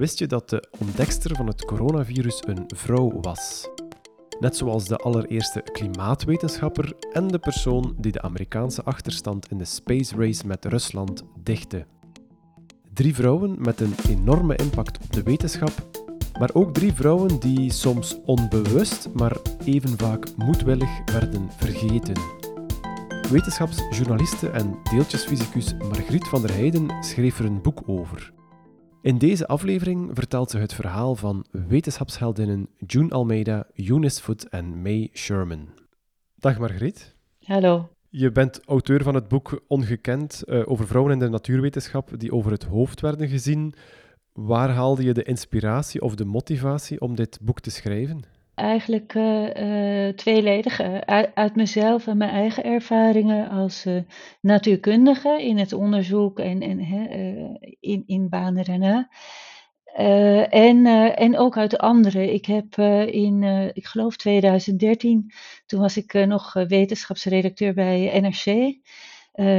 Wist je dat de ontdekster van het coronavirus een vrouw was? Net zoals de allereerste klimaatwetenschapper en de persoon die de Amerikaanse achterstand in de space race met Rusland dichtte. Drie vrouwen met een enorme impact op de wetenschap, maar ook drie vrouwen die soms onbewust, maar even vaak moedwillig werden vergeten. Wetenschapsjournaliste en deeltjesfysicus Margriet van der Heijden schreef er een boek over. In deze aflevering vertelt ze het verhaal van wetenschapsheldinnen June Almeida, Eunice Foot en May Sherman. Dag Margriet. Hallo. Je bent auteur van het boek Ongekend uh, over vrouwen in de natuurwetenschap die over het hoofd werden gezien. Waar haalde je de inspiratie of de motivatie om dit boek te schrijven? Eigenlijk uh, tweeledig. Uit, uit, mezelf en mijn eigen ervaringen als natuurkundige in het onderzoek en, en in, in banen daarna. en, en ook uit anderen. Ik heb in, ik geloof 2013, toen was ik nog wetenschapsredacteur bij NRC,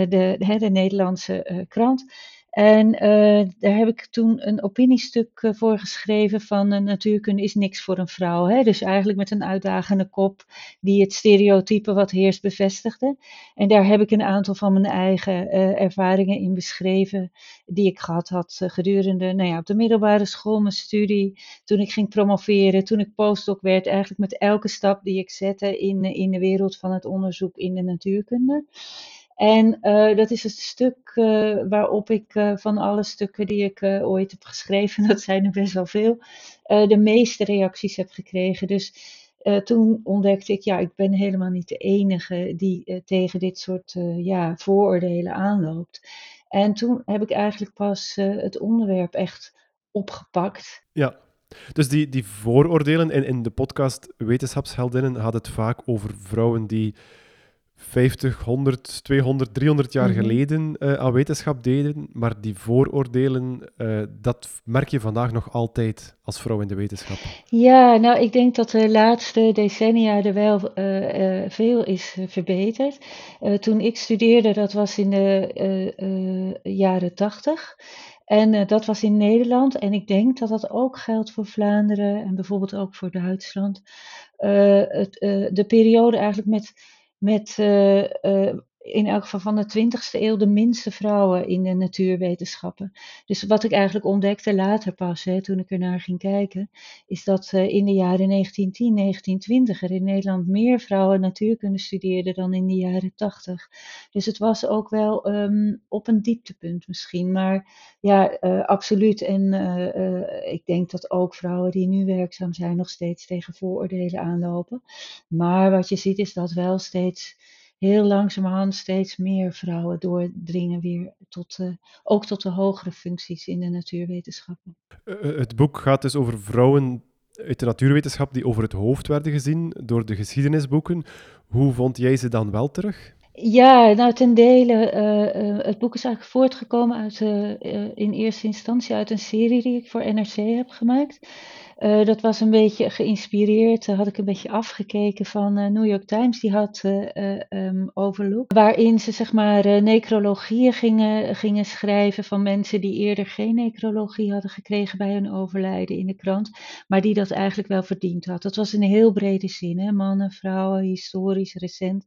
de, de Nederlandse krant. En uh, daar heb ik toen een opiniestuk uh, voor geschreven van uh, natuurkunde is niks voor een vrouw. Hè? Dus eigenlijk met een uitdagende kop die het stereotype wat heerst bevestigde. En daar heb ik een aantal van mijn eigen ervaringen in beschreven die ik gehad had gedurende nou ja, op de middelbare school, mijn studie, toen ik ging promoveren, toen ik postdoc werd, eigenlijk met elke stap die ik zette in, in de wereld van het onderzoek in de natuurkunde. En uh, dat is het stuk uh, waarop ik uh, van alle stukken die ik ooit heb geschreven, dat zijn er best wel veel, de meeste reacties heb gekregen. Dus toen ontdekte ik, ja, ik ben helemaal niet de enige die tegen dit soort ja, vooroordelen aanloopt. En toen heb ik eigenlijk pas het onderwerp echt opgepakt. Ja, dus die, die vooroordelen in, in de podcast Wetenschapsheldinnen had het vaak over vrouwen die 50, 100, 200, 300 jaar mhm. geleden uh, aan wetenschap deden. Maar die vooroordelen, uh, dat merk je vandaag nog altijd als vrouw in de wetenschap. Ja, nou, ik denk dat de laatste decennia er wel uh, veel is verbeterd. toen ik studeerde, dat was in de jaren 80. En dat was in Nederland. En ik denk dat dat ook geldt voor Vlaanderen en bijvoorbeeld ook voor Duitsland. Het, de periode eigenlijk met met uh, in elk geval van de 20e eeuw de minste vrouwen in de natuurwetenschappen. Dus wat ik eigenlijk ontdekte later pas, hè, toen ik er naar ging kijken, is dat uh, in de jaren 1910, 1920 er in Nederland meer vrouwen natuurkunde studeerden dan in de jaren 80. Dus het was ook wel um, op een dieptepunt misschien, maar ja, uh, absoluut. En uh, ik denk dat ook vrouwen die nu werkzaam zijn nog steeds tegen vooroordelen aanlopen. Maar wat je ziet is dat wel steeds heel langzamerhand steeds meer vrouwen doordringen weer tot, uh, ook tot de hogere functies in de natuurwetenschappen. Uh, het boek gaat dus over vrouwen uit de natuurwetenschap die over het hoofd werden gezien door de geschiedenisboeken. Hoe vond jij ze dan wel terug? Ja, nou ten dele. Uh, het boek is eigenlijk voortgekomen uit, in eerste instantie uit een serie die ik voor NRC heb gemaakt. Uh, dat was een beetje geïnspireerd, had ik een beetje afgekeken van uh, New York Times, die had um, waarin ze zeg maar necrologieën gingen, gingen schrijven van mensen die eerder geen necrologie hadden gekregen bij hun overlijden in de krant, maar die dat eigenlijk wel verdiend had. Dat was in heel brede zin, hè? mannen, vrouwen, historisch, recent.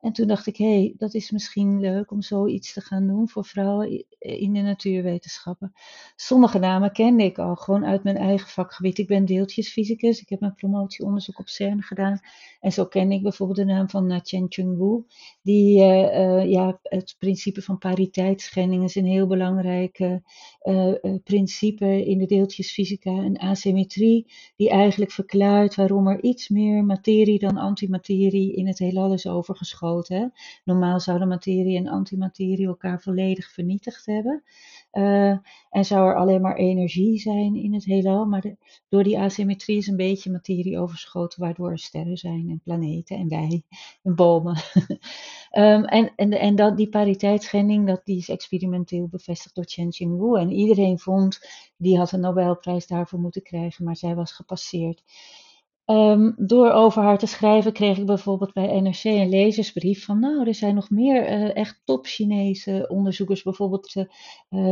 En toen dacht ik, hé, hey, dat is misschien leuk om zoiets te gaan doen voor vrouwen in de natuurwetenschappen. Sommige namen kende ik al gewoon uit mijn eigen vakgebied. Ik ben deeltjesfysicus, ik heb mijn promotieonderzoek op CERN gedaan. En zo ken ik bijvoorbeeld de naam van Chen Chung Wu, die uh, uh, ja, het principe van pariteitsschending is een heel belangrijk uh, principe in de deeltjesfysica. Een asymmetrie die eigenlijk verklaart waarom er iets meer materie dan antimaterie in het heelal is overgeschoten Normaal zouden materie en antimaterie elkaar volledig vernietigd hebben. Uh, en zou er alleen maar energie zijn in het heelal. Maar door die asymmetrie is een beetje materie overschoten, waardoor er sterren zijn en planeten en wij en bomen. um, en en, en dat, die pariteitsschending, dat, die is experimenteel bevestigd door Chen Qingwu. En iedereen vond, die had een Nobelprijs daarvoor moeten krijgen, maar zij was gepasseerd. Um, door over haar te schrijven kreeg ik bijvoorbeeld bij NRC een lezersbrief van, nou, er zijn nog meer uh, echt top Chinese onderzoekers, bijvoorbeeld uh,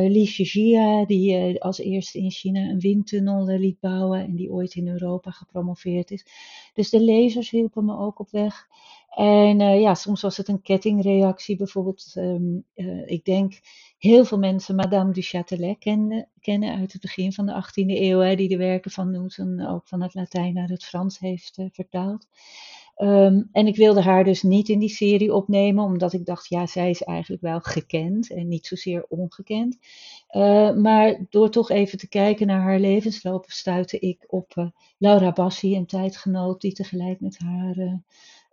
Li Shijia, die als eerste in China een windtunnel liet bouwen en die ooit in Europa gepromoveerd is. Dus de lezers hielpen me ook op weg. En ja, soms was het een kettingreactie, bijvoorbeeld, um, ik denk heel veel mensen Madame du Châtelet kennen, kennen uit het begin van de 18e eeuw, hè, die de werken van Newton ook van het Latijn naar het Frans heeft uh, vertaald. Um, en ik wilde haar dus niet in die serie opnemen, omdat ik dacht, ja, zij is eigenlijk wel gekend en niet zozeer ongekend. Uh, maar door toch even te kijken naar haar levensloop, stuitte ik op uh, Laura Bassi, een tijdgenoot die tegelijk met haar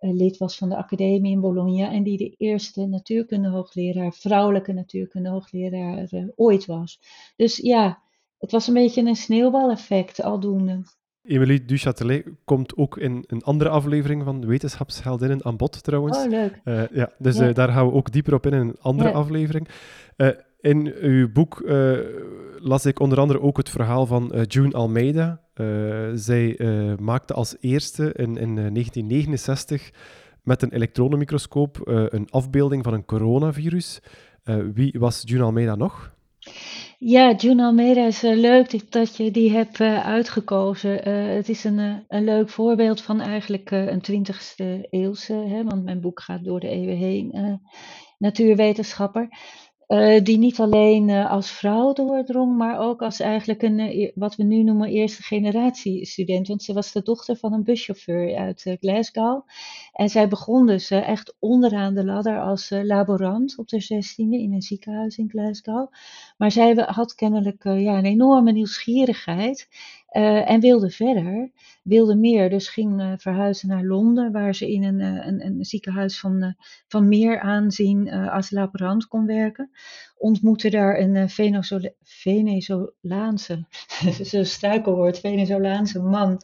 lid was van de academie in Bologna en die de eerste natuurkunde-hoogleraar, vrouwelijke natuurkunde-hoogleraar uh, ooit was. Dus ja, het was een beetje een sneeuwbaleffect aldoende. Emilie Duchatelet komt ook in een andere aflevering van Wetenschapsheldinnen aan bod trouwens. Oh, leuk. Uh, ja, dus ja. daar gaan we ook dieper op in in een andere ja. aflevering. In uw boek las ik onder andere ook het verhaal van June Almeida, uh, zij maakte als eerste in, in 1969 eh, met een elektronenmicroscoop een afbeelding van een coronavirus. wie was June Almeida nog? Ja, June Almeida is leuk dat je die hebt uitgekozen. het is een, een leuk voorbeeld van eigenlijk een 20e eeuwse, hè, want mijn boek gaat door de eeuwen heen, natuurwetenschapper. Uh, die niet alleen uh, als vrouw doordrong, maar ook als eigenlijk een, uh, wat we nu noemen eerste generatie student. Want ze was de dochter van een buschauffeur uit Glasgow. En zij begon dus echt onderaan de ladder als laborant op de 16e in een ziekenhuis in Glasgow. Maar zij had kennelijk ja, een enorme nieuwsgierigheid. Uh, en wilde verder, wilde meer. Dus ging uh, verhuizen naar Londen, waar ze in een, uh, een, een, ziekenhuis van, van meer aanzien als laborant kon werken. Ontmoette daar een Venezolaanse, zo'n struikelwoord, Venezolaanse man.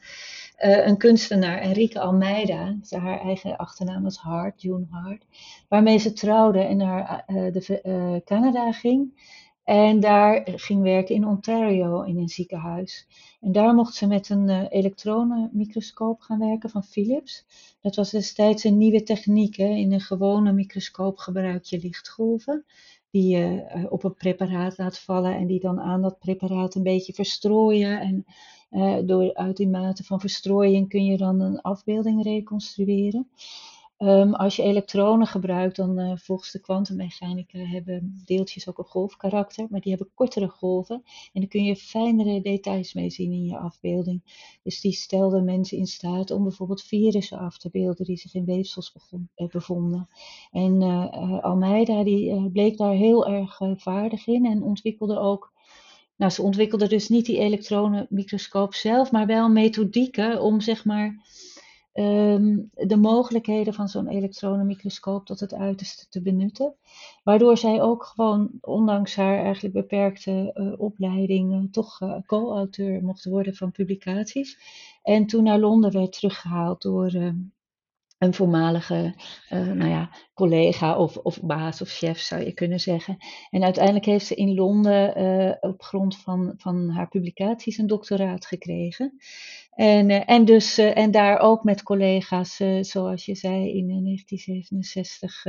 een kunstenaar, Enrique Almeida, haar eigen achternaam was Hart, June Hart, waarmee ze trouwde en naar de, Canada ging. En daar ging werken in Ontario in een ziekenhuis. En daar mocht ze met een uh, elektronenmicroscoop gaan werken van Philips. Dat was destijds een nieuwe techniek. Hè. In een gewone microscoop gebruik je lichtgolven. Die je uh, op een preparaat laat vallen en die dan aan dat preparaat een beetje verstrooien. En uh, door, uit die mate van verstrooiing kun je dan een afbeelding reconstrueren. Um, als je elektronen gebruikt, dan uh, volgens de kwantummechanica hebben deeltjes ook een golfkarakter, maar die hebben kortere golven. En dan kun je fijnere details mee zien in je afbeelding. Dus die stelden mensen in staat om bijvoorbeeld virussen af te beelden die zich in weefsels uh, bevonden. En uh, Almeida die bleek daar heel erg vaardig in en ontwikkelde ook nou, ze ontwikkelde dus niet die elektronenmicroscoop zelf, maar wel methodieken om zeg maar um, de mogelijkheden van zo'n elektronenmicroscoop tot het uiterste te benutten. Waardoor zij ook gewoon, ondanks haar eigenlijk beperkte uh, opleiding, uh, toch uh, co-auteur mocht worden van publicaties. En toen naar Londen werd teruggehaald door ehm, een voormalige nou ja, collega of, of baas of chef zou je kunnen zeggen. En uiteindelijk heeft ze in Londen op grond van, van haar publicaties een doctoraat gekregen. En, uh, en, dus, en daar ook met collega's, zoals je zei, in 1967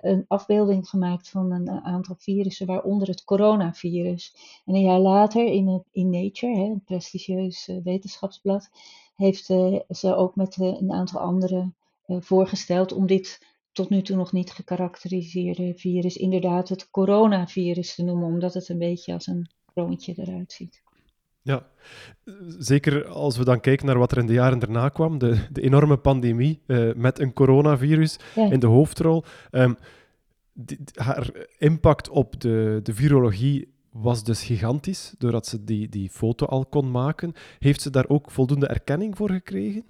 een afbeelding gemaakt van een aantal virussen, waaronder het coronavirus. En een jaar later in, in Nature, hè, een prestigieus wetenschapsblad, heeft ze ook met een aantal anderen voorgesteld om dit tot nu toe nog niet gekarakteriseerde virus inderdaad het coronavirus te noemen, omdat het een beetje als een kroontje eruit ziet. Ja, zeker als we dan kijken naar wat er in de jaren daarna kwam, de, de enorme pandemie uh, met een coronavirus ja. in de hoofdrol. Um, die, haar impact op de, de virologie was dus gigantisch, doordat ze die, die foto al kon maken. Heeft ze daar ook voldoende erkenning voor gekregen?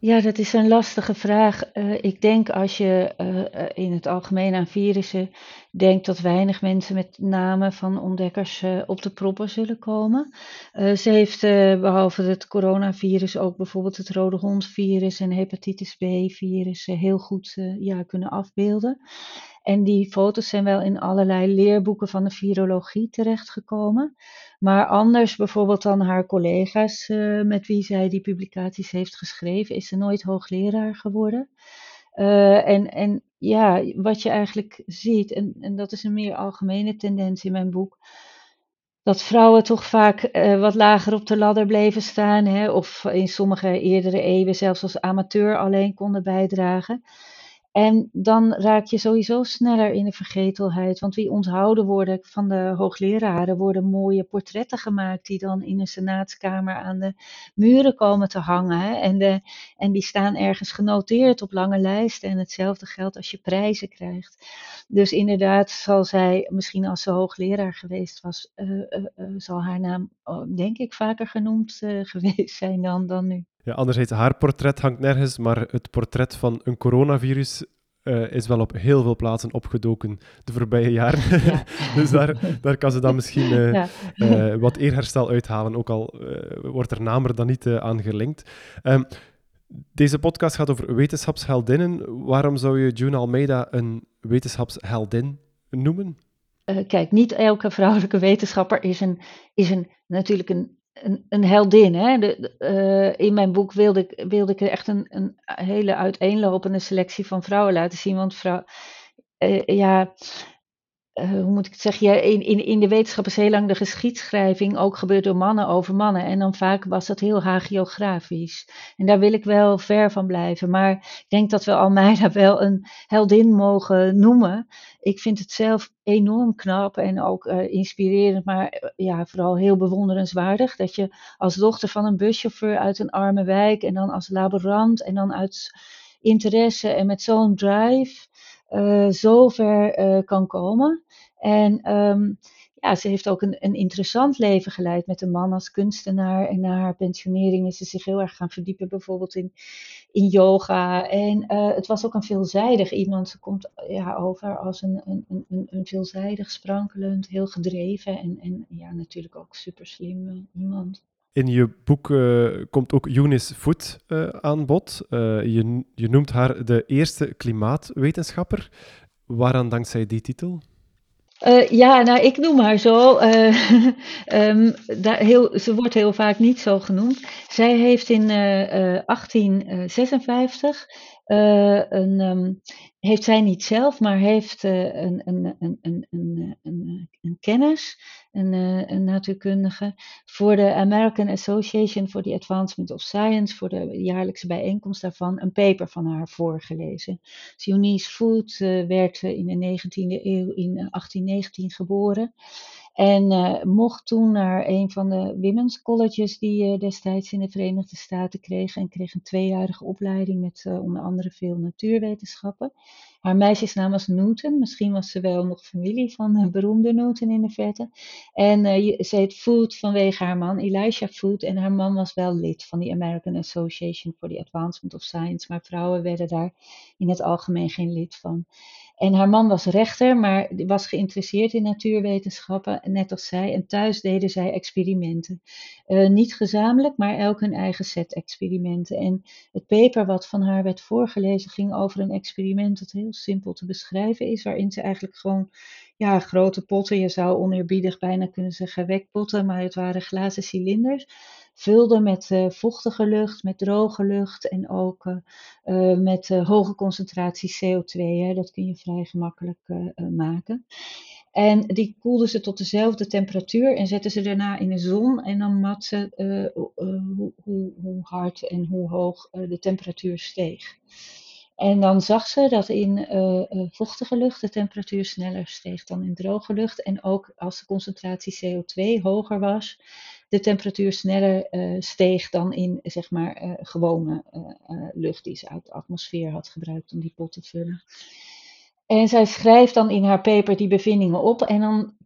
Ja, dat is een lastige vraag. Uh, ik denk als je uh, in het algemeen aan virussen denkt dat weinig mensen met namen van ontdekkers uh, op de proppen zullen komen. ze heeft behalve het coronavirus ook bijvoorbeeld het rode hondvirus en hepatitis B-virus heel goed ja, kunnen afbeelden. En die foto's zijn wel in allerlei leerboeken van de virologie terechtgekomen. Maar anders, bijvoorbeeld dan haar collega's met wie zij die publicaties heeft geschreven, is ze nooit hoogleraar geworden. Uh, en, en ja, wat je eigenlijk ziet, en, en dat is een meer algemene tendens in mijn boek, dat vrouwen toch vaak uh, wat lager op de ladder bleven staan, hè, of in sommige eerdere eeuwen zelfs als amateur alleen konden bijdragen. En dan raak je sowieso sneller in de vergetelheid. Want wie onthouden worden van de hoogleraren, worden mooie portretten gemaakt die dan in een senaatskamer aan de muren komen te hangen. En, de, en die staan ergens genoteerd op lange lijsten. En hetzelfde geldt als je prijzen krijgt. Dus inderdaad zal zij, misschien als ze hoogleraar geweest was, uh, uh, uh, zal haar naam, oh, denk ik, vaker genoemd geweest zijn dan, dan nu. Ja, anderzijds, haar portret hangt nergens, maar het portret van een coronavirus uh, is wel op heel veel plaatsen opgedoken de voorbije jaren. Ja. dus daar, daar kan ze dan misschien uh, ja. uh, wat eerherstel uithalen, ook al wordt er naam er dan niet aan gelinkt. Um, deze podcast gaat over wetenschapsheldinnen. Waarom zou je June Almeida een wetenschapsheldin noemen? kijk, niet elke vrouwelijke wetenschapper is, een, is een, natuurlijk een een, heldin. Hè? De, uh, in mijn boek wilde ik, wilde ik echt een, een hele uiteenlopende selectie van vrouwen laten zien. Want vrouw, uh, ja, uh, hoe moet ik het zeggen? In, in, in de wetenschap is heel lang de geschiedschrijving ook gebeurd door mannen over mannen. En dan vaak was dat heel hagiografisch. En daar wil ik wel ver van blijven. Maar ik denk dat we Almeida wel een heldin mogen noemen. Ik vind het zelf enorm knap en ook uh, inspirerend, maar uh, ja, vooral heel bewonderenswaardig. Dat je als dochter van een buschauffeur uit een arme wijk en dan als laborant en dan uit interesse en met zo'n drive zo ver uh, kan komen. En um, ja, ze heeft ook een, een interessant leven geleid met een man als kunstenaar. En na haar pensionering is ze zich heel erg gaan verdiepen, bijvoorbeeld in, in yoga. En uh, het was ook een veelzijdig iemand. Ze komt ja, over als een, een, een, een veelzijdig, sprankelend, heel gedreven en, en ja, natuurlijk ook super slim iemand. In je boek uh, komt ook Eunice Foot uh, aan bod. Uh, je, je noemt haar de eerste klimaatwetenschapper. Waaraan dankzij die titel? ja, nou, ik noem haar zo. daar heel, ze wordt heel vaak niet zo genoemd. Zij heeft in 1856 een, um, heeft zij niet zelf, maar heeft een, een, een, een kennis, een, uh, een natuurkundige, voor de American Association for the Advancement of Science, voor de jaarlijkse bijeenkomst daarvan, een paper van haar voorgelezen. Eunice Food uh, werd in de 19e eeuw in 1819 geboren. En mocht toen naar een van de women's colleges die destijds in de Verenigde Staten kreeg. En kreeg een tweejarige opleiding met onder andere veel natuurwetenschappen. Haar meisjesnaam was Newton. Misschien was ze wel nog familie van een beroemde Newton in de verte. En ze heet Food vanwege haar man, Elisha Food. En haar man was wel lid van de American Association for the Advancement of Science. Maar vrouwen werden daar in het algemeen geen lid van. En haar man was rechter, maar was geïnteresseerd in natuurwetenschappen, net als zij. En thuis deden zij experimenten. Uh, niet gezamenlijk, maar elk een eigen set experimenten. En het paper wat van haar werd voorgelezen ging over een experiment dat heel simpel te beschrijven is, waarin ze eigenlijk gewoon ja, grote potten, je zou oneerbiedig bijna kunnen zeggen wekpotten, maar het waren glazen cilinders vulde met uh, vochtige lucht, met droge lucht en ook uh, met uh, hoge concentratie CO2. Hè. Dat kun je vrij gemakkelijk maken. En die koelden ze tot dezelfde temperatuur en zetten ze daarna in de zon. En dan mat ze hoe, hoe, hoe, hard en hoe hoog de temperatuur steeg. En dan zag ze dat in vochtige lucht de temperatuur sneller steeg dan in droge lucht. En ook als de concentratie CO2 hoger was, de temperatuur sneller uh, steeg dan in zeg maar, gewone lucht die ze uit de atmosfeer had gebruikt om die pot te vullen. En zij schrijft dan in haar paper die bevindingen op en dan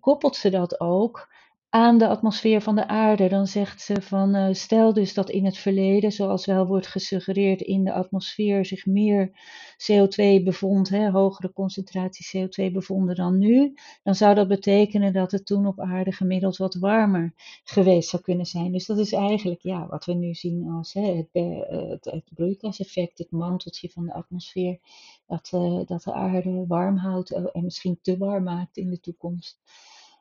koppelt ze dat ook aan de atmosfeer van de aarde. Dan zegt ze van uh, stel dus dat in het verleden, zoals wel wordt gesuggereerd in de atmosfeer, zich meer CO2 bevond, hè, hogere concentratie CO2 bevonden dan nu, dan zou dat betekenen dat het toen op aarde gemiddeld wat warmer geweest zou kunnen zijn. Dus dat is eigenlijk ja, wat we nu zien als hè, het, uh, het, broeikaseffect, het manteltje van de atmosfeer dat, dat de aarde warm houdt en misschien te warm maakt in de toekomst.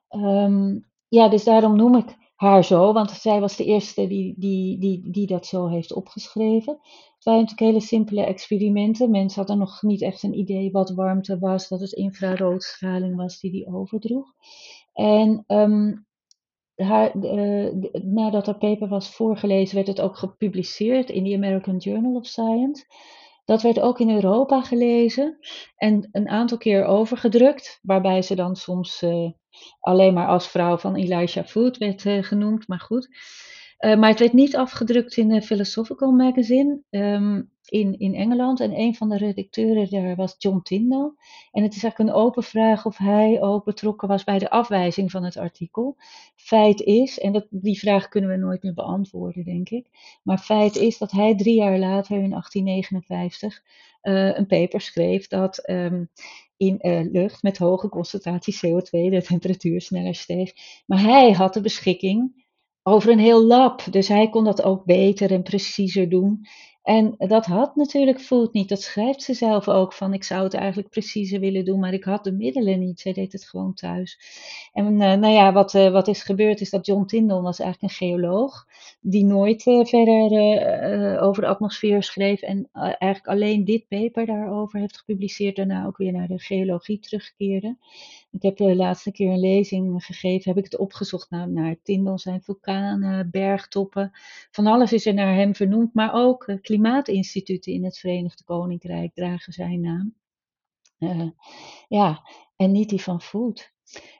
Ehm, ja, dus daarom noem ik haar zo, want zij was de eerste die, die, die, die dat zo heeft opgeschreven. Het waren natuurlijk hele simpele experimenten. Mensen hadden nog niet echt een idee wat warmte was, dat het infraroodstraling was die die overdroeg. En um, haar, uh, nadat haar paper was voorgelezen, werd het ook gepubliceerd in de American Journal of Science. Dat werd ook in Europa gelezen en een aantal keer overgedrukt, waarbij ze dan soms uh, alleen maar als vrouw van Elijah Food werd uh, genoemd, maar goed. Uh, maar het werd niet afgedrukt in de Philosophical Magazine. Um, in, in Engeland. En een van de redacteuren daar was John Tyndall. En het is eigenlijk een open vraag of hij ook betrokken was bij de afwijzing van het artikel. Feit is, en dat, die vraag kunnen we nooit meer beantwoorden, denk ik. Maar feit is dat hij drie jaar later, in 1859, uh, eh, een paper schreef dat. Um, in uh, lucht met hoge concentratie CO2 de temperatuur sneller steeg. Maar hij had de beschikking over een heel lab. Dus hij kon dat ook beter en preciezer doen. En dat had natuurlijk Food niet. Dat schrijft ze zelf ook van. Ik zou het eigenlijk preciezer willen doen, maar ik had de middelen niet. Zij deed het gewoon thuis. En uh, nou ja, wat, uh, wat is gebeurd is dat John Tyndall was eigenlijk een geoloog. Die nooit uh, verder over de atmosfeer schreef. En eigenlijk alleen dit paper daarover heeft gepubliceerd. Daarna ook weer naar de geologie terugkeerde. Ik heb de laatste keer een lezing gegeven, heb ik het opgezocht naar, naar Tyndall, zijn vulkanen, bergtoppen. Van alles is er naar hem vernoemd, maar ook uh, klimaatinstituten in het Verenigd Koninkrijk dragen zijn naam. Uh, ja, en niet die van Food.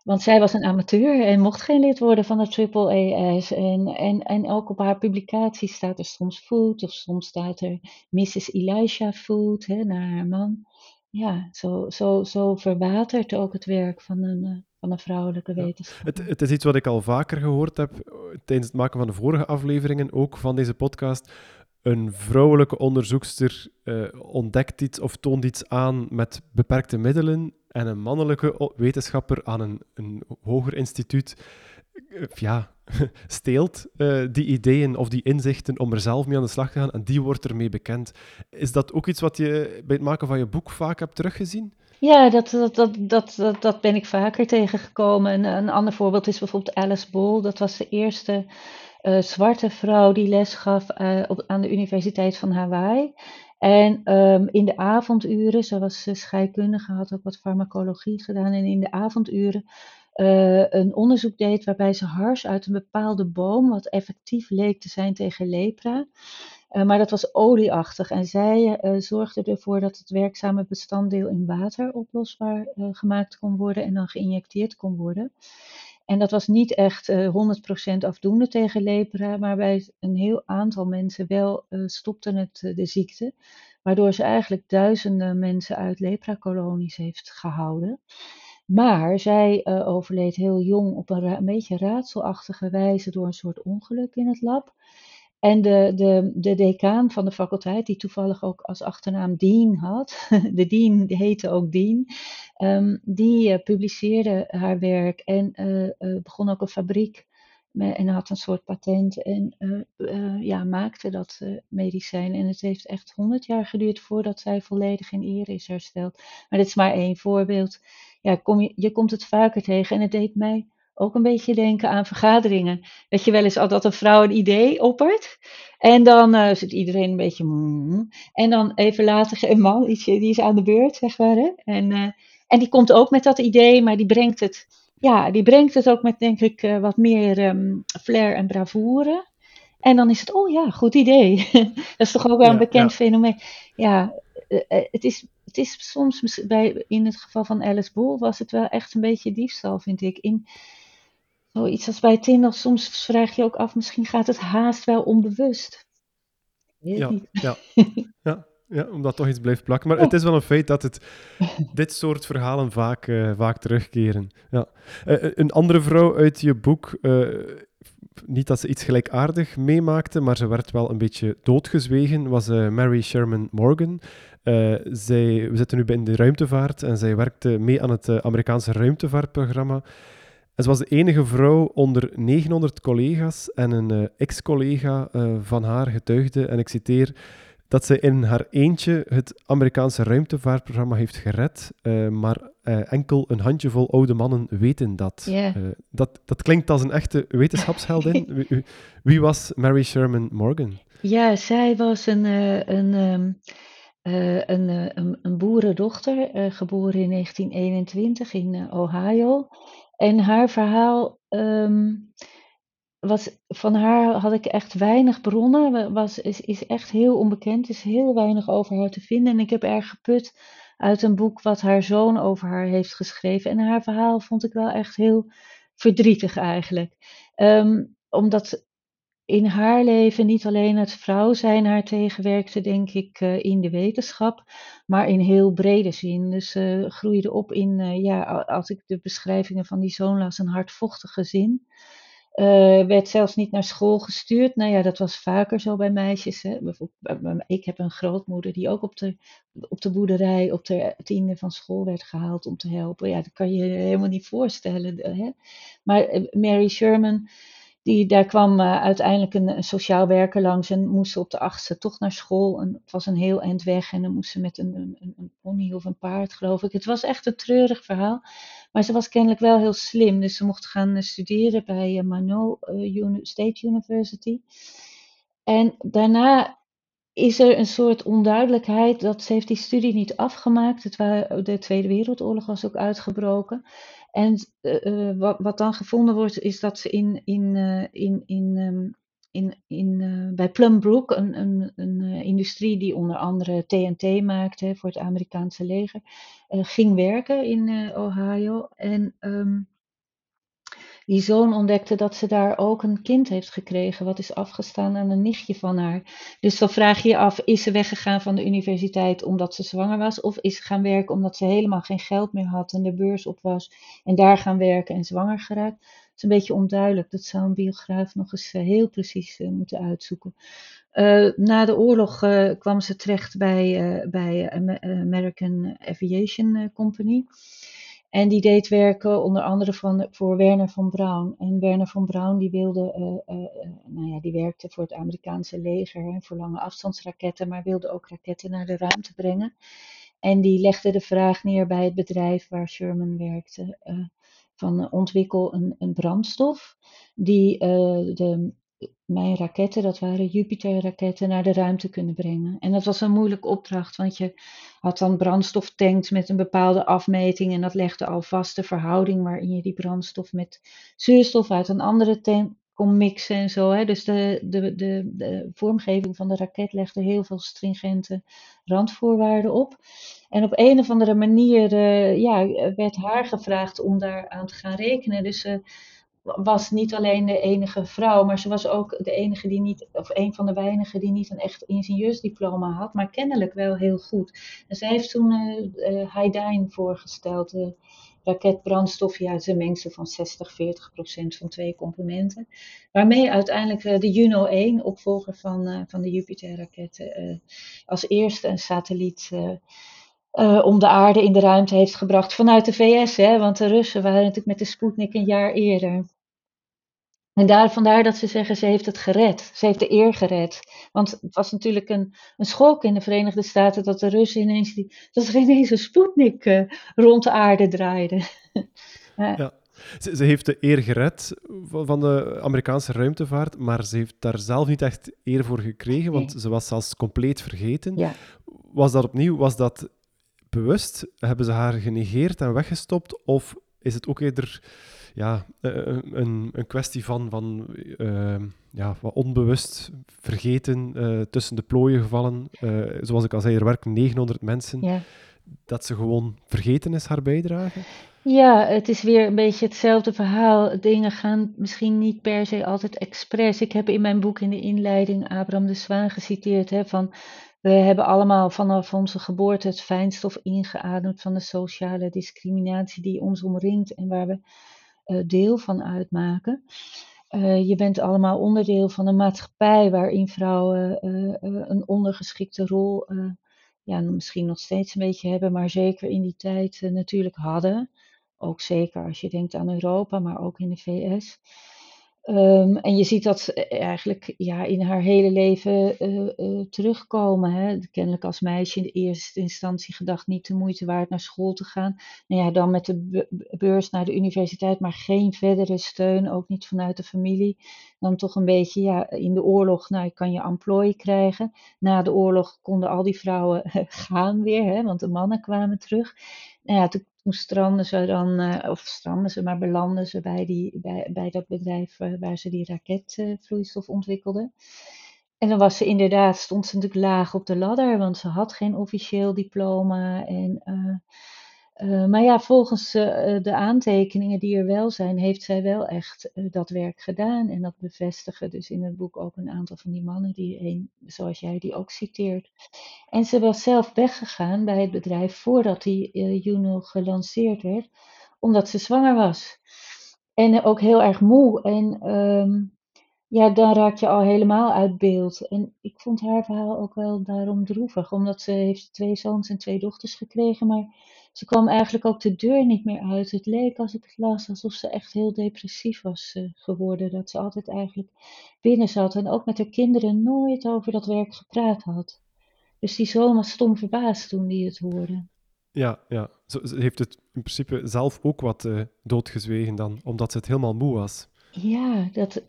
Want zij was een amateur en mocht geen lid worden van de AAAS. En, en, en ook op haar publicaties staat er soms Food of soms staat er Mrs. Elisha Food, naar haar man ja, zo, zo, zo verwatert ook het werk van een, uh, van een vrouwelijke wetenschapper. Het, het, is iets wat ik al vaker gehoord heb eh, tijdens het maken van de vorige afleveringen, ook van deze podcast. Een vrouwelijke onderzoekster uh, ontdekt iets of toont iets aan met beperkte middelen en een mannelijke wetenschapper aan een, een hoger instituut ja, steelt uh, die ideeën of die inzichten om er zelf mee aan de slag te gaan en die wordt ermee bekend. Is dat ook iets wat je bij het maken van je boek vaak hebt teruggezien? Ja, dat, dat, dat, dat, dat, ben ik vaker tegengekomen. Een, een ander voorbeeld is bijvoorbeeld Alice Ball. Dat was de eerste uh, zwarte vrouw die les gaf op, aan de Universiteit van Hawaii. En um, in de avonduren, ze was scheikundige, had ook wat farmacologie gedaan. En in de avonduren uh, een onderzoek deed waarbij ze hars uit een bepaalde boom, wat effectief leek te zijn tegen lepra, uh, maar dat was olieachtig. En zij uh, zorgde ervoor dat het werkzame bestanddeel in water oplosbaar gemaakt kon worden en dan geïnjecteerd kon worden. En dat was niet echt 100% afdoende tegen lepra, maar bij een heel aantal mensen wel stopte het de ziekte, waardoor ze eigenlijk duizenden mensen uit leprakolonies heeft gehouden. Maar zij uh, overleed heel jong op een, een, beetje raadselachtige wijze door een soort ongeluk in het lab. En de, de, de decaan van de faculteit, die toevallig ook als achternaam Dean had, de Dean die heette ook Dean, um, die uh, publiceerde haar werk en uh, begon ook een fabriek en had een soort patent en ja, maakte dat medicijn. En het heeft echt honderd jaar geduurd voordat zij volledig in ere is hersteld. Maar dit is maar één voorbeeld ja, kom je, je komt het vaker tegen. En het deed mij ook een beetje denken aan vergaderingen. Dat je wel eens al dat een vrouw een idee oppert. En dan uh, zit iedereen een beetje. Mm, en dan even later een man, die is aan de beurt, zeg maar. Hè? En, uh, en die komt ook met dat idee, maar die brengt het. Ja, die brengt het ook met, denk ik, uh, wat meer um, flair en bravoure. En dan is het, oh ja, goed idee. dat is toch ook wel een bekend ja. fenomeen. Ja, het is het is soms, bij, in het geval van Alice Bol, was het wel echt een beetje diefstal, vind ik. In zoiets als bij Tinder, soms vraag je ook af, misschien gaat het haast wel onbewust. Ja, ja, ja, ja, omdat toch iets blijft plakken. Maar het is wel een feit dat het, dit soort verhalen vaak, uh, vaak terugkeren. Ja. Uh, een andere vrouw uit je boek, uh, niet dat ze iets gelijkaardig meemaakte, maar ze werd wel een beetje doodgezwegen, was Mary Sherman Morgan. Uh, zij, we zitten nu in de ruimtevaart en zij werkte mee aan het uh, Amerikaanse ruimtevaartprogramma. En ze was de enige vrouw onder 900 collega's en een uh, ex-collega van haar getuigde, en ik citeer, dat ze in haar eentje het Amerikaanse ruimtevaartprogramma heeft gered, uh, maar uh, enkel een handjevol oude mannen weten dat. Yeah. Uh, dat. Dat klinkt als een echte wetenschapsheldin. wie, wie, was Mary Sherman Morgan? Ja, zij was een, een, um, een, een, een, boerendochter, geboren in 1921 in Ohio. En haar verhaal... Um, was, van haar had ik echt weinig bronnen. Was, is, is echt heel onbekend. is heel weinig over haar te vinden. En ik heb erg geput uit een boek wat haar zoon over haar heeft geschreven. En haar verhaal vond ik wel echt heel verdrietig eigenlijk. Um, omdat in haar leven niet alleen het vrouw zijn haar tegenwerkte, denk ik, uh, in de wetenschap, maar in heel brede zin. Dus ze uh, groeide op in, uh, ja, als ik de beschrijvingen van die zoon las, een hardvochtig. Uh, werd zelfs niet naar school gestuurd. Nou ja, dat was vaker zo bij meisjes. Hè. Ik heb een grootmoeder die ook op de, op de boerderij op de tiende van school werd gehaald om te helpen. Ja, dat kan je helemaal niet voorstellen. Hè. Maar eh, Mary Sherman, die, daar kwam uh, uiteindelijk een, sociaal werker langs en moest op de achtste toch naar school. En het was een heel eind weg en dan moest ze met een, een, een pony of een paard, geloof ik. Het was echt een treurig verhaal. Maar ze was kennelijk wel heel slim, dus ze mocht gaan eh, studeren bij uh, Mano State University. En daarna is er een soort onduidelijkheid dat ze heeft die studie niet afgemaakt. Het de Tweede Wereldoorlog was ook uitgebroken. En uh, wat, wat, dan gevonden wordt, is dat ze in, in, uh, in, in, um, in, in, uh, bij Plumbrook, een, een, een industrie die onder andere TNT maakte voor het Amerikaanse leger, ging werken in Ohio. En um, die zoon ontdekte dat ze daar ook een kind heeft gekregen, wat is afgestaan aan een nichtje van haar. Dus dan vraag je je af, is ze weggegaan van de universiteit omdat ze zwanger was, of is ze gaan werken omdat ze helemaal geen geld meer had en de beurs op was en daar gaan werken en zwanger geraakt? Dat is een beetje onduidelijk. Dat zou een biograaf nog eens eh, heel precies uh, moeten uitzoeken. Uh, na de oorlog kwam ze terecht bij, bij American Aviation Company. En die deed werken onder andere van, voor Werner von Braun. En Werner von Braun die wilde, uh, uh, nou ja, die werkte voor het Amerikaanse leger hè, voor lange afstandsraketten, maar wilde ook raketten naar de ruimte brengen. En die legde de vraag neer bij het bedrijf waar Sherman werkte: van ontwikkel een, een brandstof die de mijn raketten, dat waren Jupiter-raketten, naar de ruimte kunnen brengen. En dat was een moeilijke opdracht, want je had dan brandstoftanks met een bepaalde afmeting en dat legde al vast de verhouding waarin je die brandstof met zuurstof uit een andere tank kon mixen en zo. Hè. Dus de, de, de, de vormgeving van de raket legde heel veel stringente randvoorwaarden op. En op een of andere manier uh, ja, werd haar gevraagd om daar aan te gaan rekenen. Dus uh, was niet alleen de enige vrouw, maar ze was ook de enige die niet, of een van de weinigen die niet een echt ingenieursdiploma had, maar kennelijk wel heel goed. En ze heeft toen uh, uh, voorgesteld, de raketbrandstof, ja, een mengsel van 60, 40 procent van twee componenten. Waarmee uiteindelijk uh, de Juno 1, opvolger van, uh, van de Jupiter-raketten, uh, als eerste een satelliet uh, om de aarde in de ruimte heeft gebracht vanuit de VS. Hè, want de Russen waren natuurlijk met de Sputnik een jaar eerder. En daar, vandaar dat ze zeggen, ze heeft het gered. Ze heeft de eer gered. Want het was natuurlijk een, een schok in de Verenigde Staten dat de Russen ineens, die, dat er ineens een Sputnik uh, rond de aarde draaide. ja. Ze, ze, heeft de eer gered van de Amerikaanse ruimtevaart, maar ze heeft daar zelf niet echt eer voor gekregen, want ze was zelfs compleet vergeten. Ja. Was dat opnieuw, was dat bewust? Hebben ze haar genegeerd en weggestopt? Of is het ook eerder ja, eh, een, een kwestie van, van uh, ja, wat onbewust vergeten, uh, tussen de plooien gevallen? Uh, zoals ik al zei, er werken 900 mensen. Ja. Dat ze gewoon vergeten is, haar bijdrage? Ja, het is weer een beetje hetzelfde verhaal. Dingen gaan misschien niet per se altijd expres. Ik heb in mijn boek in de inleiding Abraham de Zwaan geciteerd hè, van we hebben allemaal vanaf onze geboorte het fijnstof ingeademd van de sociale discriminatie die ons omringt en waar we uh, deel van uitmaken. Uh, je bent allemaal onderdeel van een maatschappij waarin vrouwen uh, een ondergeschikte rol, ja, misschien nog steeds een beetje hebben, maar zeker in die tijd natuurlijk hadden. Ook zeker als je denkt aan Europa, maar ook in de VS. Ehm, en je ziet dat eigenlijk ja, in haar hele leven eh, eh, terugkomen. Hè. Kennelijk als meisje in de eerste instantie gedacht niet de moeite waard naar school te gaan. Nou ja, dan met de beurs naar de universiteit, maar geen verdere steun, ook niet vanuit de familie. Dan toch een beetje ja, in de oorlog, nou, kan je employ krijgen. Na de oorlog konden al die vrouwen gaan weer, hè, want de mannen kwamen terug. Nou ja, toen toen stranden ze dan, uh, of stranden ze, maar belanden ze bij, die, bij, bij dat bedrijf uh, waar ze die raketvloeistof ontwikkelden. En dan was ze inderdaad, stond ze natuurlijk laag op de ladder, want ze had geen officieel diploma. En, uh, maar ja, volgens de aantekeningen die er wel zijn, heeft zij wel echt dat werk gedaan. En dat bevestigen dus in het boek ook een aantal van die mannen, die zoals jij die ook citeert. En ze was zelf weggegaan bij het bedrijf voordat die Juno gelanceerd werd, omdat ze zwanger was. En ook heel erg moe. En um, ja, dan raak je al helemaal uit beeld. En ik vond haar verhaal ook wel daarom droevig, omdat ze heeft twee zoons en twee dochters gekregen, maar ze kwam eigenlijk ook de deur niet meer uit. Het leek als ik het las alsof ze echt heel depressief was uh, geworden, dat ze altijd eigenlijk binnen zat en ook met haar kinderen nooit over dat werk gepraat had. Dus die zoon was stom verbaasd toen hij het hoorde. Ja, ja. Ze, heeft het in principe zelf ook wat uh, doodgezwegen dan, omdat ze het helemaal moe was. Ja, dat,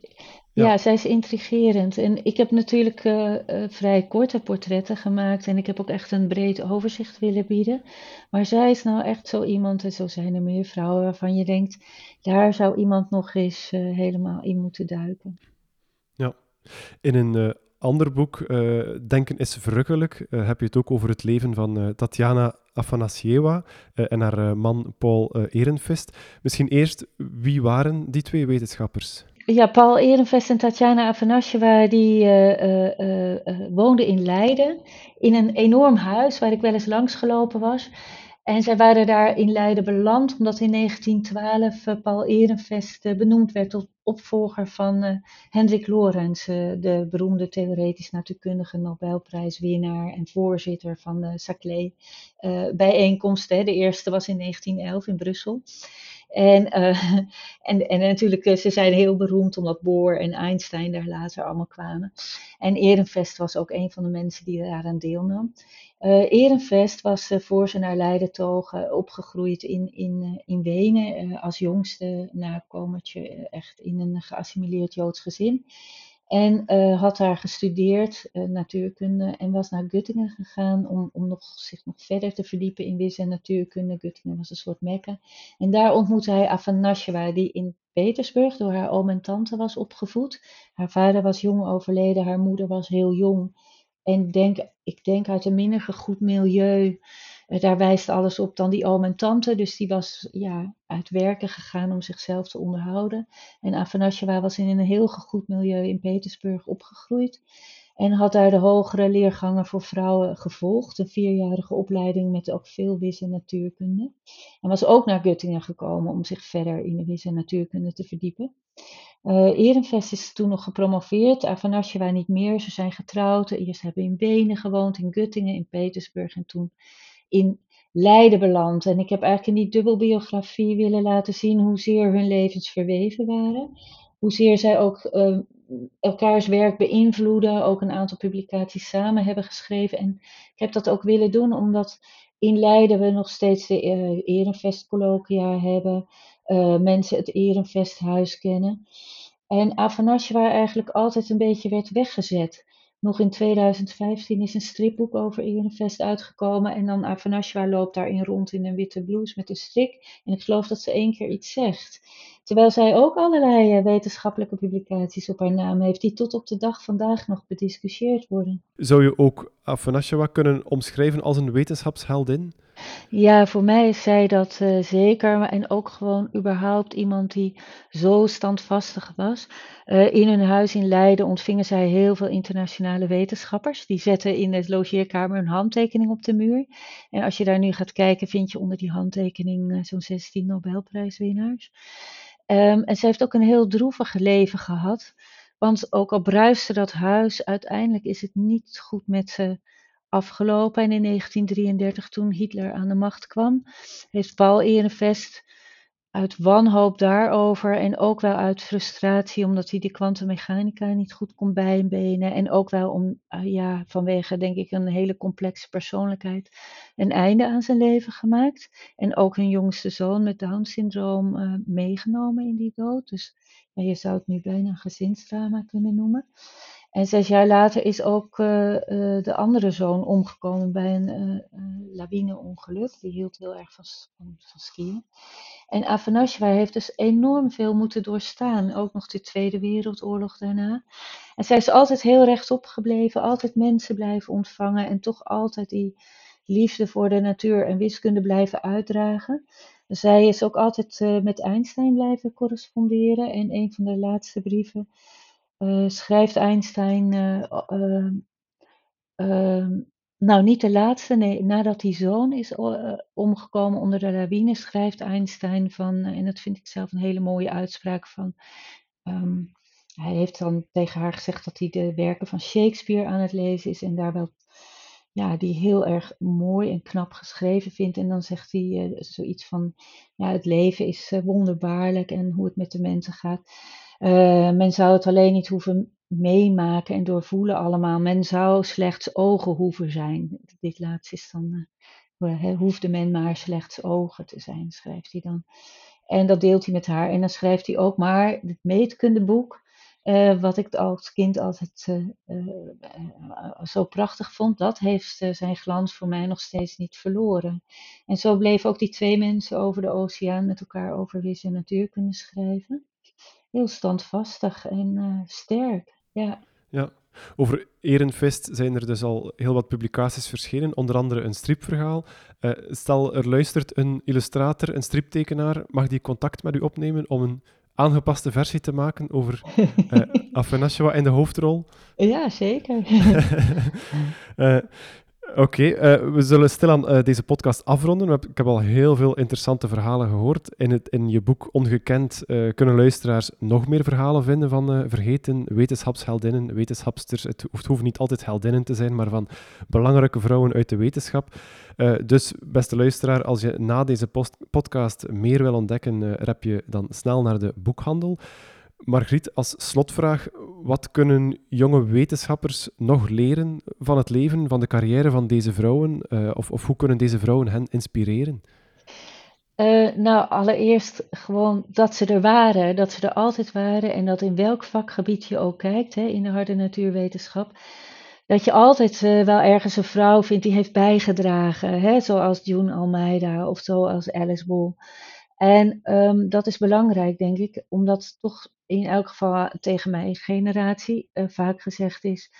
ja. ja zij is intrigerend. En ik heb natuurlijk uh, uh, vrij korte portretten gemaakt en ik heb ook echt een breed overzicht willen bieden. Maar zij is nou echt zo iemand, en zo zijn er meer vrouwen waarvan je denkt, daar zou iemand nog eens helemaal in moeten duiken. Ja, in een ander boek, uh, Denken is verrukkelijk, uh, heb je het ook over het leven van uh, Tatjana Afanasieva en haar man Paul Ehrenfest. Misschien eerst, wie waren die twee wetenschappers? Ja, Paul Ehrenfest en Tatjana Afanasieva die woonden in Leiden in een enorm huis waar ik wel eens langs gelopen was. En zij waren daar in Leiden beland omdat in 1912 uh, Paul Ehrenfest uh, benoemd werd tot opvolger van uh, Hendrik Lorentz, de beroemde theoretisch natuurkundige Nobelprijswinnaar en voorzitter van de Saclay bijeenkomsten. De eerste was in 1911 in Brussel. En, en, en natuurlijk, ze zijn heel beroemd omdat Bohr en Einstein daar later allemaal kwamen. En Ehrenfest was ook een van de mensen die daaraan deelnam. Uh, Ehrenfest was voor ze naar Leiden togen opgegroeid in, in, in Wenen als jongste nakomertje echt in een geassimileerd Joods gezin. En had daar gestudeerd natuurkunde en was naar Göttingen gegaan om, om nog, zich nog verder te verdiepen in wiskunde en natuurkunde. Göttingen was een soort mekka. En daar ontmoette hij Afanasjewa, die in Petersburg door haar oom en tante was opgevoed. Haar vader was jong overleden, haar moeder was heel jong. En denk, ik denk uit een minder goed milieu. Uh, daar wijst alles op dan die oom en tante. Dus die was ja, uit werken gegaan om zichzelf te onderhouden. En Afanasjewa was in een heel goed milieu in Petersburg opgegroeid. En had daar de hogere leergangen voor vrouwen gevolgd. Een vierjarige opleiding met ook veel wis- en natuurkunde. En was ook naar Göttingen gekomen om zich verder in de wis- en natuurkunde te verdiepen. Uh, is toen nog gepromoveerd, Afanasjewa niet meer. Ze zijn getrouwd. Eerst hebben in Wenen gewoond, in Göttingen, in Petersburg en toen in Leiden beland. En ik heb eigenlijk in die dubbelbiografie willen laten zien hoezeer hun levens verweven waren. Hoezeer zij ook uh, elkaars werk beïnvloeden, ook een aantal publicaties samen hebben geschreven. En ik heb dat ook willen doen omdat in Leiden we nog steeds de uh, hebben uh, mensen het Ehrenfesthuis kennen. En Afanasjewa eigenlijk altijd een beetje werd weggezet. Nog in 2015 is een stripboek over Ehrenfest uitgekomen. En dan Afanasjewa loopt daarin rond in een witte blouse met een strik. En ik geloof dat ze één keer iets zegt. Terwijl zij ook allerlei uh, wetenschappelijke publicaties op haar naam heeft, die tot op de dag vandaag nog bediscussieerd worden. Zou je ook Afanasjewa kunnen omschrijven als een wetenschapsheldin? Ja, voor mij is zij dat uh, zeker. En ook gewoon überhaupt iemand die zo standvastig was. Uh, in hun huis in Leiden ontvingen zij heel veel internationale wetenschappers. Die zetten in de logeerkamer een handtekening op de muur. En als je daar nu gaat kijken, vind je onder die handtekening uh, zo'n 16 Nobelprijswinnaars. Um, en ze heeft ook een heel droevig leven gehad. Want ook al bruiste dat huis, uiteindelijk is het niet goed met ze afgelopen. En in 1933, toen Hitler aan de macht kwam, heeft Paul Ehrenfest uit wanhoop daarover en ook wel uit frustratie omdat hij de kwantummechanica niet goed kon bijbenen en ook wel om, uh, ja, vanwege denk ik een hele complexe persoonlijkheid een einde aan zijn leven gemaakt. En ook hun jongste zoon met Down-syndroom uh, meegenomen in die dood. Dus ja, je zou het nu bijna een gezinsdrama kunnen noemen. En zes jaar later is ook uh, uh, de andere zoon omgekomen bij een uh, lawineongeluk. Die hield heel erg van, van, skiën. En Afanasjeva heeft dus enorm veel moeten doorstaan. Ook nog de Tweede Wereldoorlog daarna. En zij is altijd heel rechtop gebleven. Altijd mensen blijven ontvangen. En toch altijd die liefde voor de natuur en wiskunde blijven uitdragen. Zij is ook altijd met Einstein blijven corresponderen. En een van de laatste brieven uh, schrijft Einstein, uh, uh, nou niet de laatste, nee, nadat die zoon is omgekomen onder de lawine, schrijft Einstein van, en dat vind ik zelf een hele mooie uitspraak van, um, hij heeft dan tegen haar gezegd dat hij de werken van Shakespeare aan het lezen is en daar wel, ja, die heel erg mooi en knap geschreven vindt. En dan zegt hij zoiets van, ja, het leven is wonderbaarlijk en hoe het met de mensen gaat. Uh, men zou het alleen niet hoeven meemaken en doorvoelen allemaal. Men zou slechts ogen hoeven zijn. Dit laatste is dan, uh, hoefde men maar slechts ogen te zijn, schrijft hij dan. En dat deelt hij met haar. En dan schrijft hij ook maar het meetkundeboek, uh, wat ik als kind altijd zo prachtig vond, dat heeft zijn glans voor mij nog steeds niet verloren. En zo bleven ook die twee mensen over de oceaan met elkaar over vis en natuur kunnen schrijven heel standvastig en uh, sterk. Ja. ja. Over Ehrenfest zijn er dus al heel wat publicaties verschenen, onder andere een stripverhaal. Uh, stel, er luistert een illustrator, een striptekenaar, mag die contact met u opnemen om een aangepaste versie te maken over uh, Afenashwa in de hoofdrol? Ja, zeker. uh, Oké, uh, we zullen stilaan uh, deze podcast afronden. Ik heb al heel veel interessante verhalen gehoord. In, het, in je boek Ongekend uh, kunnen luisteraars nog meer verhalen vinden van vergeten wetenschapsheldinnen, wetenschapsters. Het hoeft, hoeft, niet altijd heldinnen te zijn, maar van belangrijke vrouwen uit de wetenschap. dus, beste luisteraar, als je na deze podcast meer wil ontdekken, rep je dan snel naar de boekhandel. Margriet, als slotvraag, wat kunnen jonge wetenschappers nog leren van het leven, van de carrière van deze vrouwen? Uh, of, of, hoe kunnen deze vrouwen hen inspireren? Uh, nou, allereerst gewoon dat ze er waren, dat ze er altijd waren en dat in welk vakgebied je ook kijkt, hè, in de harde natuurwetenschap, dat je altijd uh, wel ergens een vrouw vindt die heeft bijgedragen, hè, zoals June Almeida of zoals Alice Bull. En um, dat is belangrijk, denk ik, omdat toch in elk geval tegen mijn generatie uh, vaak gezegd is: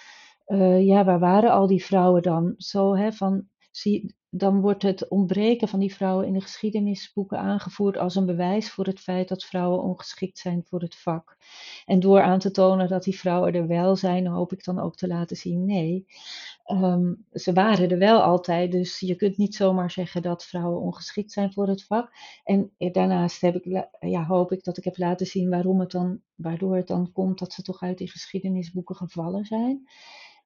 uh, ja, waar waren al die vrouwen dan? Zo hè, van, zie, dan wordt het ontbreken van die vrouwen in de geschiedenisboeken aangevoerd als een bewijs voor het feit dat vrouwen ongeschikt zijn voor het vak. En door aan te tonen dat die vrouwen er wel zijn, hoop ik dan ook te laten zien: nee, um, ze waren er wel altijd. Dus je kunt niet zomaar zeggen dat vrouwen ongeschikt zijn voor het vak. En daarnaast heb ik, ja, hoop ik dat ik heb laten zien waarom het dan, waardoor het dan komt dat ze toch uit die geschiedenisboeken gevallen zijn.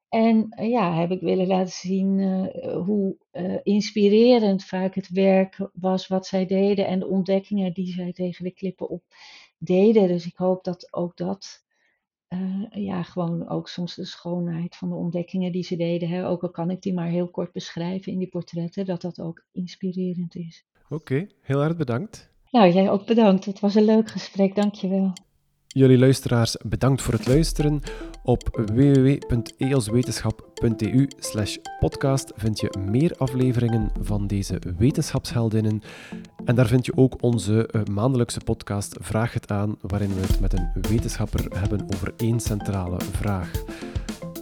En uh, ja, heb ik willen laten zien uh, hoe uh, inspirerend vaak het werk was wat zij deden en de ontdekkingen die zij tegen de klippen op deden. Dus ik hoop dat ook dat, ja, gewoon ook soms de schoonheid van de ontdekkingen die ze deden, hè, ook al kan ik die maar heel kort beschrijven in die portretten, dat dat ook inspirerend is. Oké, okay, heel erg bedankt. Nou, jij ook bedankt. Het was een leuk gesprek, dankjewel. Jullie luisteraars, bedankt voor het luisteren. Op www.eoswetenschap.eu slash podcast vind je meer afleveringen van deze wetenschapsheldinnen. En daar vind je ook onze uh, maandelijkse podcast Vraag het aan, waarin we het met een wetenschapper hebben over één centrale vraag.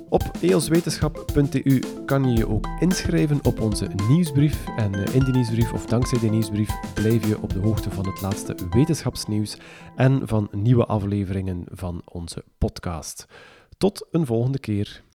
Op eoswetenschap.eu kan je je ook inschrijven op onze nieuwsbrief. En eh, in die nieuwsbrief, of dankzij die nieuwsbrief, blijf je op de hoogte van het laatste wetenschapsnieuws en van nieuwe afleveringen van onze podcast. Tot een volgende keer.